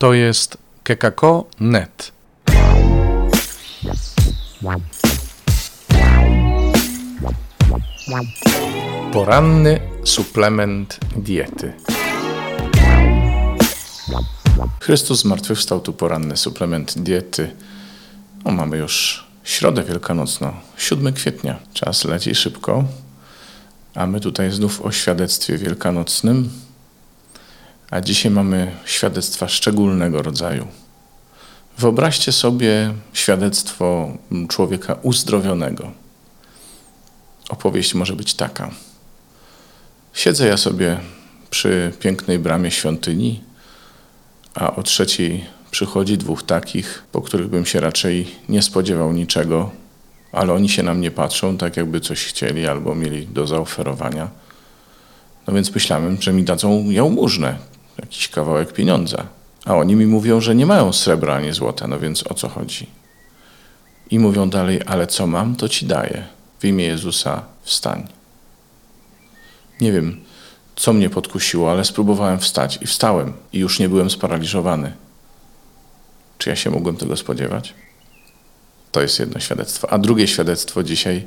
To jest kekako.net. Poranny suplement diety. Chrystus zmartwychwstał, tu poranny suplement diety. No, mamy już środę wielkanocną, 7 kwietnia. Czas leci szybko, a my tutaj znów o świadectwie wielkanocnym. A dzisiaj mamy świadectwa szczególnego rodzaju. Wyobraźcie sobie świadectwo człowieka uzdrowionego. Opowieść może być taka. Siedzę ja sobie przy pięknej bramie świątyni, a o trzeciej przychodzi dwóch takich, po których bym się raczej nie spodziewał niczego, ale oni się na mnie patrzą, tak jakby coś chcieli albo mieli do zaoferowania. No więc myślałem, że mi dadzą jałmużnę, jakiś kawałek pieniądza. A oni mi mówią, że nie mają srebra ani złota, no więc o co chodzi? I mówią dalej, ale co mam, to ci daję. W imię Jezusa wstań. Nie wiem, co mnie podkusiło, ale spróbowałem wstać i wstałem i już nie byłem sparaliżowany. Czy ja się mogłem tego spodziewać? To jest jedno świadectwo. A drugie świadectwo dzisiaj,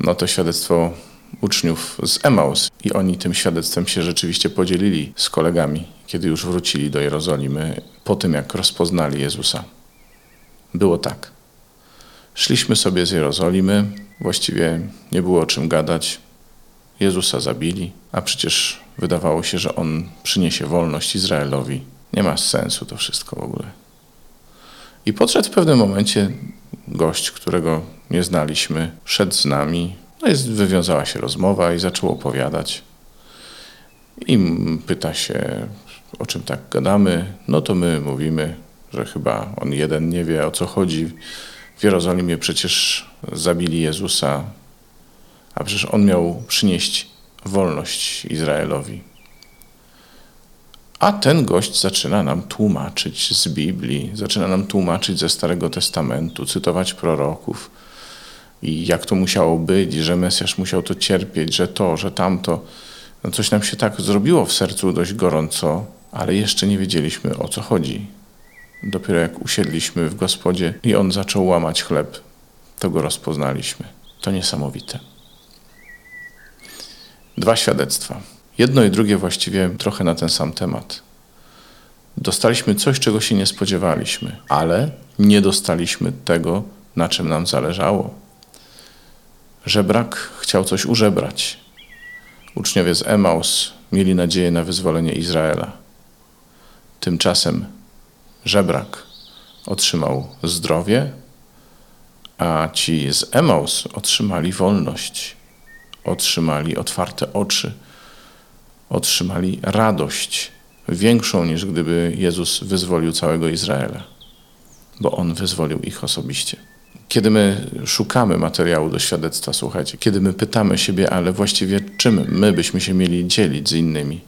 no to świadectwo uczniów z Emaus i oni tym świadectwem się rzeczywiście podzielili z kolegami, kiedy już wrócili do Jerozolimy po tym, jak rozpoznali Jezusa. Było tak. Szliśmy sobie z Jerozolimy, właściwie nie było o czym gadać. Jezusa zabili, a przecież wydawało się, że On przyniesie wolność Izraelowi. Nie ma sensu to wszystko w ogóle. I podszedł w pewnym momencie gość, którego nie znaliśmy, szedł z nami. No i wywiązała się rozmowa i zaczął opowiadać. I pyta się, o czym tak gadamy. No to my mówimy, że chyba on jeden nie wie o co chodzi. W Jerozolimie przecież zabili Jezusa, a przecież on miał przynieść wolność Izraelowi. A ten gość zaczyna nam tłumaczyć z Biblii, zaczyna nam tłumaczyć ze Starego Testamentu, cytować proroków i jak to musiało być, że Mesjasz musiał to cierpieć, że to, że tamto. No coś nam się tak zrobiło w sercu dość gorąco, ale jeszcze nie wiedzieliśmy o co chodzi. Dopiero jak usiedliśmy w gospodzie i on zaczął łamać chleb, to go rozpoznaliśmy. To niesamowite. Dwa świadectwa. Jedno i drugie właściwie trochę na ten sam temat. Dostaliśmy coś, czego się nie spodziewaliśmy, ale nie dostaliśmy tego, na czym nam zależało. Żebrak chciał coś użebrać. Uczniowie z Emaus mieli nadzieję na wyzwolenie Izraela. Tymczasem żebrak otrzymał zdrowie, a ci z Emaus otrzymali wolność, otrzymali otwarte oczy, otrzymali radość większą niż gdyby Jezus wyzwolił całego Izraela, bo On wyzwolił ich osobiście. Kiedy my szukamy materiału do świadectwa, słuchajcie, kiedy my pytamy siebie, ale właściwie czym my byśmy się mieli dzielić z innymi,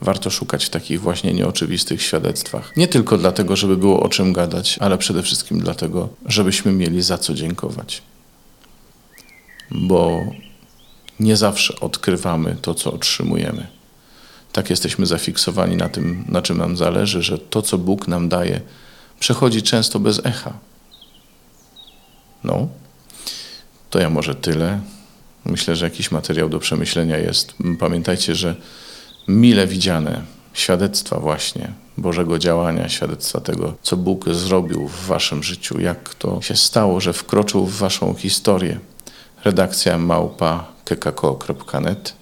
warto szukać w takich właśnie nieoczywistych świadectwach. Nie tylko dlatego, żeby było o czym gadać, ale przede wszystkim dlatego, żebyśmy mieli za co dziękować. Bo nie zawsze odkrywamy to, co otrzymujemy. Tak jesteśmy zafiksowani na tym, na czym nam zależy, że to, co Bóg nam daje, przechodzi często bez echa. No, to ja może tyle. Myślę, że jakiś materiał do przemyślenia jest. Pamiętajcie, że mile widziane świadectwa właśnie Bożego działania, świadectwa tego, co Bóg zrobił w waszym życiu, jak to się stało, że wkroczył w waszą historię. Redakcja małpa kekako.net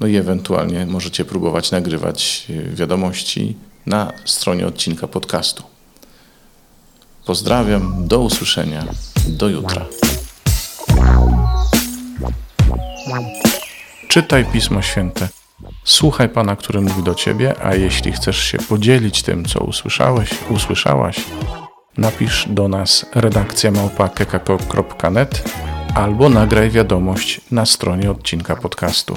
no i ewentualnie możecie próbować nagrywać wiadomości na stronie odcinka podcastu. Pozdrawiam, do usłyszenia, do jutra. Czytaj Pismo Święte. Słuchaj Pana, który mówi do Ciebie, a jeśli chcesz się podzielić tym, co usłyszałeś, usłyszałaś, napisz do nas redakcja małpa.kekako.net albo nagraj wiadomość na stronie odcinka podcastu.